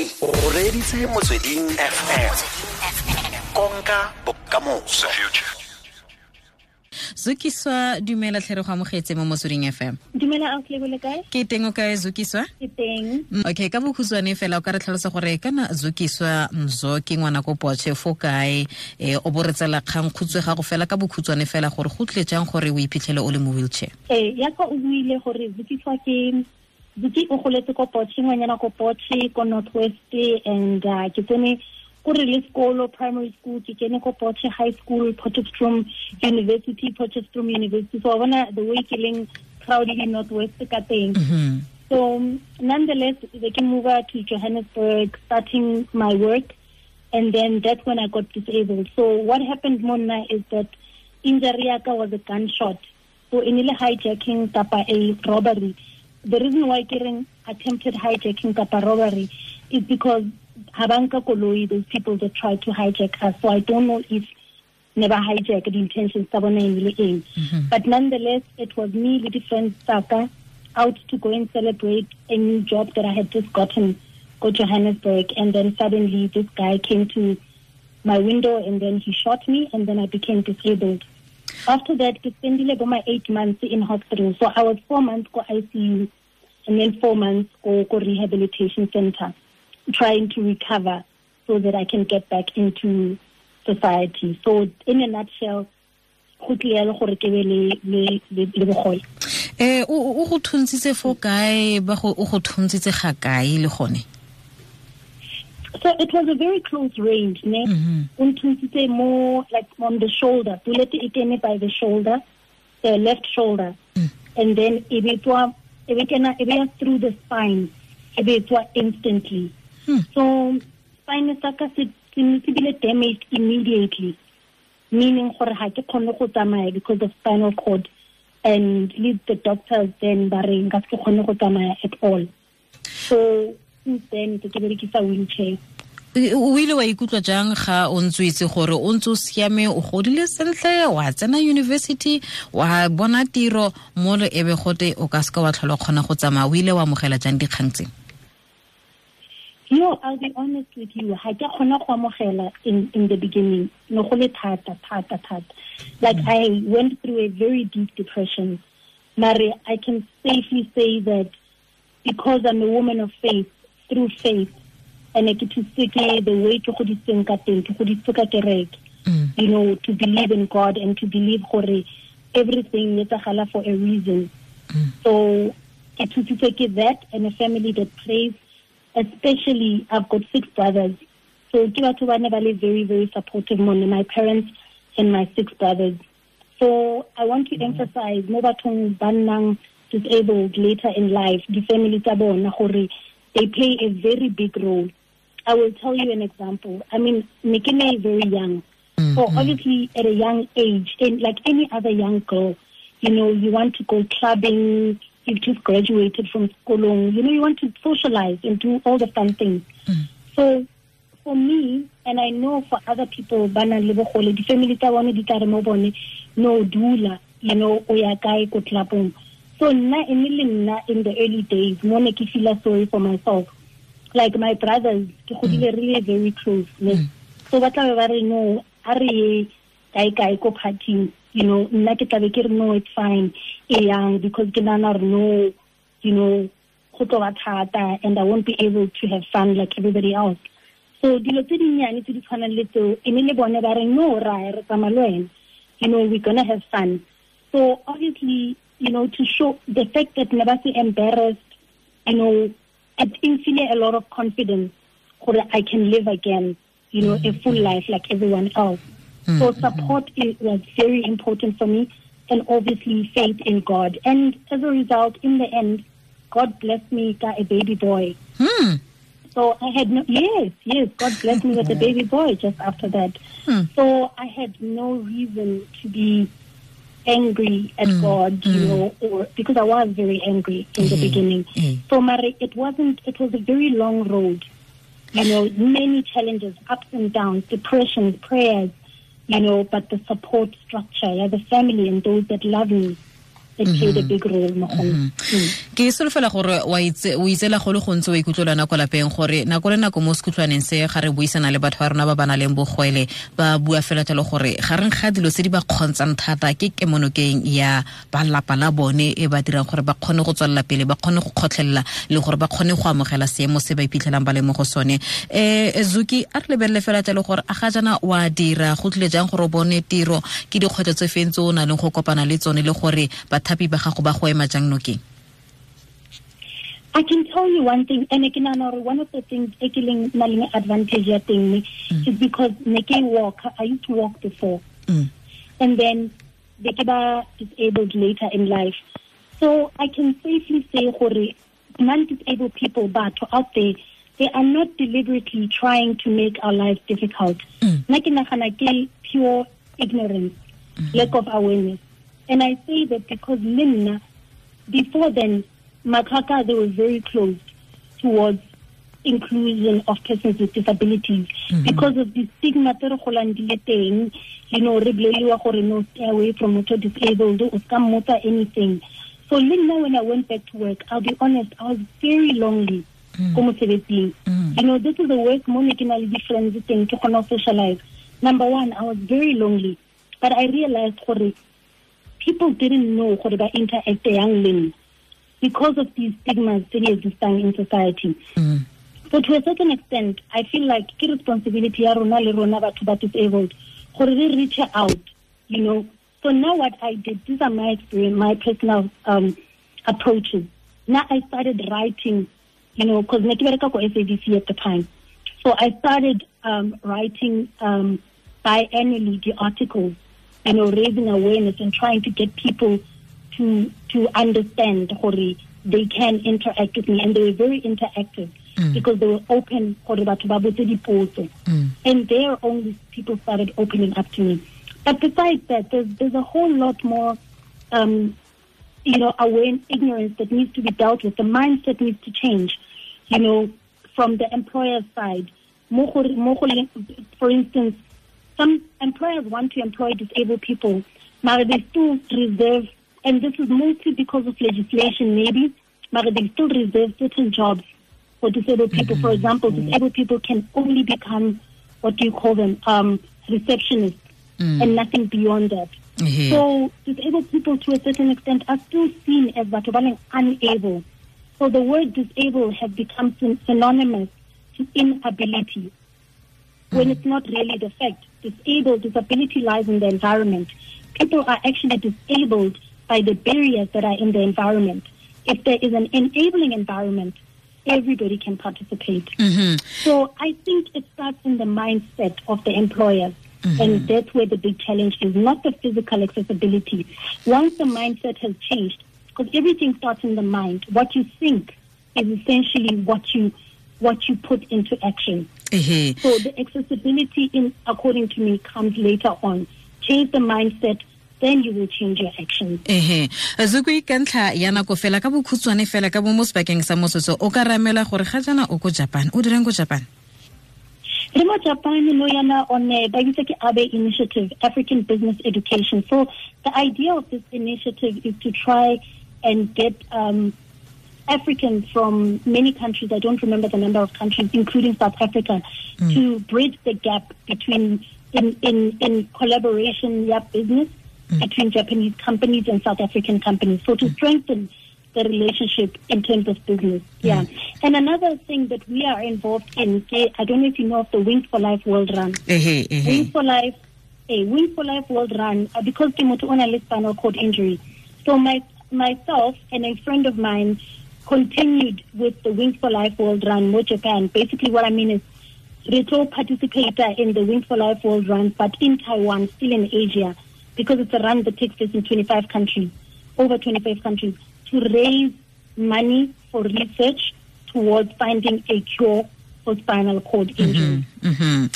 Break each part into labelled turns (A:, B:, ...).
A: ise o reditse motsweding fm konka bokamoso.
B: Zukiswa dumela tlhere go amogetse mo motsweding fm
C: dumela autlebole kae?
B: Ke teng o kae zukiswa?
C: Ke teng.
B: Mm, okay ka bokhutshwane fela o ka re tlhalosa gore kana zukiswa mzo ke ngwana ko potshe fo kae? Um o bo re tsela kgang khutswe gago fela ka bokhutswane fela gore go tle jang gore o iphitlhele o le mo wheelchair?
C: Ee yaka o buile gore zukiswa ke zuki o goletse ko potshe ngwanyana ko potshe ko north west and uh, ke tsene ko re le sekolo primary school ke kene ko potshe high school potchefstroom university potchefstroom university so bona the way ke leng crowded in north west ka teng
B: Mhm.
C: So nonetheless, they can move out to Johannesburg, starting my work, and then that's when I got disabled. So what happened, Mona, is that injury was a gunshot. So in a hijacking kapa a robbery. The reason why getting attempted hijacking kapa robbery is because habanka koloi, those people that tried to hijack us. So I don't know if never hijacked the intentions sabona in aim. But nonetheless, it was me, the different Saka, out to go and celebrate a new job that I had just gotten, go Johannesburg, and then suddenly this guy came to my window and then he shot me and then I became disabled. After that, I spent my eight months in hospital. So I was four months go ICU and then four months go, go rehabilitation center, trying to recover so that I can get back into society. So in a nutshell, go tlile le gore ke be le- le- le- le bogole.
B: um o go thuntshitse fo kae ba go o go thuntshitse ga kae le gone
C: So it was a very close range, ne?
B: Mhm.
C: Unthuntshitse more like on the shoulder. Bullet kene by the shoulder, the left shoulder. And then be tswa be kena be ya through the spine. Be tswa instantly.
B: Hmm.
C: So spine sa ka se bile damaged immediately. Meaning gore ha ke kgone go tsamaya because of spinal cord and lead the doctors then ba re nka se kgone go tsamaya at all. So since then ke berekisa wheelchair.
B: O ile wa ikutlwa jang ga o ntse itse gore o ntse o siame o godile sentle wa tsena university wa bona tiro mo le ebe gote o ka seka wa tlhola kgona go tsamaya o ile wa amogela jang dikgang tseng
C: Yo, I'll be honest with you. Ha ke kgona go amogela in in the beginning. No go le thata thata thata. Like I went through a very deep depression. Mare, I can safely say that because I'm a woman of faith, through faith, and ke thusitse the way ke goditseng ka teng, ke goditse ka kereke.
B: Mm.
C: You know, to believe in God and to believe gore everything is for a reason. So ke thusitswe ke that and a family that prays especially I've got six brothers. So ke batho ba ne ba le very, very supportive mon my parents and my six brothers. So I want to emphasize mo bathong ba nnang disabled later in life, the family tsa bona gore they play a very big role. I will tell you an example. I mean, Nikine is very young. Mm-hmm. So obviously at a young age, and like any other young girl, you know, you want to go clubbing, you've just graduated from school, you know, you want to socialize and do all the fun things. Mm-hmm. So for me, and I know for other people, bana le bogole, di family tsa bone di tla re mo bone, no dula, you know, o ya kae ko clubong. So nna e le nna in the early days, mo ne ke feel sorry for myself. Like my brothers, ke godile mm. really very close. ne. Mm. So ba tla be ba re no, a re ye kae kae ko partying, you know, nna ke tla be ke re no, it's fine, e yang, because ke nana re no, you know, go tlo ba thata, and I won't be able to have fun like everybody else. So dilo tse dinnyane tse di tshwanang le tseo e ne le bone ba re no ra re tsamaya le wena you know we're gonna have fun so obviously you know to show the fact that ne ba se embarrassed you know it infinite a lot of confidence. Gore I can live again you know a full life like everyone else. So support is, was very important for me. And obviously faith in God. And as a result in the end God blessed me got a baby boy.
B: Hmm.
C: So I had no, yes, yes, God blessed me with a baby boy just after that.
B: Hmm.
C: So I had no reason to be angry at God, you know, or because I was very angry in the
B: Mm.
C: beginning.
B: Mm.
C: So Mari, it wasn't, it was a very long road, you know, many challenges, ups and downs, depression, prayers, you know, but the support structure, yeah, the family and those that love me, it played a big role mo go nna. Mm.
B: ke solofela gore wa itse o itsela go le gontse o ikutlwelana ko lapeng gore nako le nako mo sekhutlhwaneng se ga re buisana le batho ba rona ba ba nang leng bogwele ba bua fela jalo gore gareng ga dilo tse di ba kgontshang thata ke kemonokeng ya balapa la bone e ba dirang gore ba kgone go tswelela pele ba kgone go kgotlhelela le gore ba kgone go amogela seemo se ba iphitlhelang ba le mo go sone um zuki a re lebelele fela jalo gore a ga jana wa dira go tlile jang gore o bone tiro ke dikgwetlho tse feng tse o na leng go kopana le tsone le gore bathapi ba gago ba go ema jang nokeng
C: I can tell you one thing, and I can know one of the things taking maling advantage thing mm. is because ne ke walk. I used to walk before,
B: Mm.
C: and then they get disabled later in life. So I can safely say, gore non-disabled people, but out there, they are not deliberately trying to make our lives difficult.
B: Mm.
C: Nna ke nagana ke pure ignorance, lack of awareness, and I say that because Linna, before then, Makaka, they were very closed towards inclusion of persons with disabilities. Mm-hmm. Because of the stigma tse re golang di le teng you know re boleliwa gore no stay away from motor disabled o ska mmotsa anything. So le nna when i went back to work i'll be honest i was very lonely mm. ko mosebetsing. Mm. You know this is the work mo ne ke na le di-friends teng ke kgona go socialize. Number one i was very lonely. But i realized gore people didn't know gore ba interact yang le nna because of these stigmas that existing in society.
B: Mm.
C: So to a certain extent, I feel like ke responsibility ya rona le rona batho ba disabled gore re reach out, you know. So now what I did, these are my experience, my personal um, approaches. Now I started writing, you know, because bereka ko SABC at the time. So I started um, writing um, biannually the articles, you know, raising awareness and trying to get people to to understand gore they can interact with me. And they were very interactive because they were open gore batho ba botse dipotso.
B: Mm.
C: and there only people started opening up to me. But besides that there's there's a whole lot more um you know aware ignorance that needs to be dealt with. The mindset needs to change you know from the employer side. For instance some employers want to employ disabled people but they still reserve and this is mostly because of legislation maybe but they still reserve certain jobs for disabled people for example disabled people can only become what do you call them um receptionists
B: Mm.
C: and nothing beyond that
B: Ehe.
C: so disabled people to a certain extent are still seen as batho ba leng unable. So the word disabled has become synonymous to inability when it's not really the fact. Disabled, disability lies in the environment. People are actually disabled by the barriers that are in the environment. If there is an enabling environment, everybody can participate.
B: Mhm.
C: So I think it starts in the mindset of the employers. And that's where the big challenge is, not the physical accessibility. Once the mindset has changed, because everything starts in the mind, what you think is essentially what you what you put into action.
B: Ehe.
C: So the accessibility in according to me comes later on. Change the mindset, then you will change your actions. Mm-hmm.
B: ehe zukwi ka ntlha ya nako fela ka bokhutshwane fela ka bo mo sebakeng sa motsotso o ka ramela gore ga jana o ko japan o dirang ko japan
C: Remo Japan no yana on eh, a Babiseki Abe initiative, African Business Education. So the idea of this initiative is to try and get um, Africans from many countries, I don't remember the number of countries, including South Africa, mm. to bridge the gap between in, in, in collaboration, yeah, business mm. between Japanese companies and South African companies. So to mm. strengthen the relationship in terms of business. Yeah. And another thing that we are involved in, eh, I don't know if you know of the Wings for Life World Run.
B: Eh, eh,
C: Wings for Life, a Wings for Life World Run, uh, because Timothy on a spinal cord injury. So my myself and a friend of mine continued with the Wings for Life World Run, Mo Japan. Basically, what I mean is, Rito participator in the Wings for Life World Run, but in Taiwan, still in Asia, because it's a run that takes place in 25 countries, over 25 countries, to raise money for research towards finding a cure for spinal cord injury.
B: Mhm.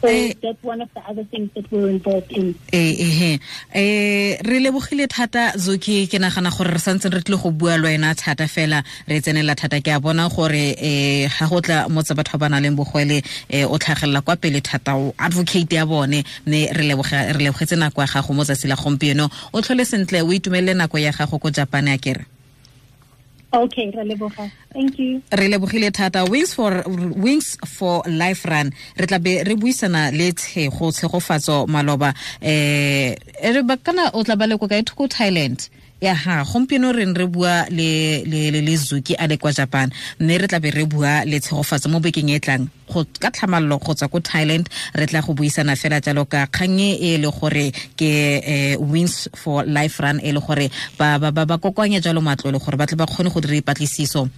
C: So
B: Eh.
C: that's one of the other things that we're involved in.
B: ee ehe eh. Re lebogile thata zoki ke nagana gore re santse re tlile go bua le wena thata fela. Re tsenela thata. Ke a bona gore eh ga go tla motse batho ba ba nang le bogwele eh o tlhagelela kwa pele thata. O advocate ya bone. Ne re re lebogetse nako ya gago mo tsatsi la gompieno. O tlhole sentle o itumelele nako ya gago ko japan ya kere
C: Okay,
B: re lebogile thata. Wings for wings for life run. Re tla be re buisana le tshego tshegofatso maloba. Eh re bakana o tla ba le ko kae thoko thailand ya ha gompieno re re bua le le le, le zuki a le kwa japan. Mme re tla be re bua le tshegofatso mo bekeng e tlang. Go ka tlhamallo go tswa ko thailand re tla go buisana fela jalo ka kgang e e le gore ke eh, wings for life run e le gore ba ba ba ba kokoanya jalo matlole gore ba tle ba kgone go dira dipatlisiso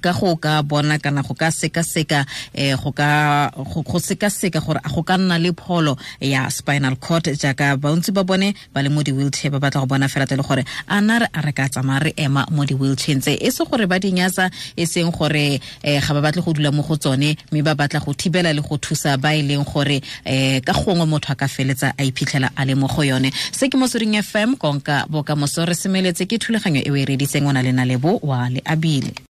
B: ka go ka bona kana go ka sekaseka um go ka go go sekaseka gore go ka nna le pholo ya spinal cord jaaka bontsi ba bone ba le mo di-wheelchair ba batla go bona fela tele gore a na re a ka tsamaya re ema mo di-wheelchair tse. E se gore ba dinyatsa e seng gore um ga ba batle go dula mo go tsone mme ba batla go thibela le go thusa ba e leng gore um ka gongwe motho a ka feletsa a iphitlhela a le mo go yone. Se ke motsweding fm konka bokamoso re semeletse ke thulaganyo e o e reditseng o na le lebo wa le abile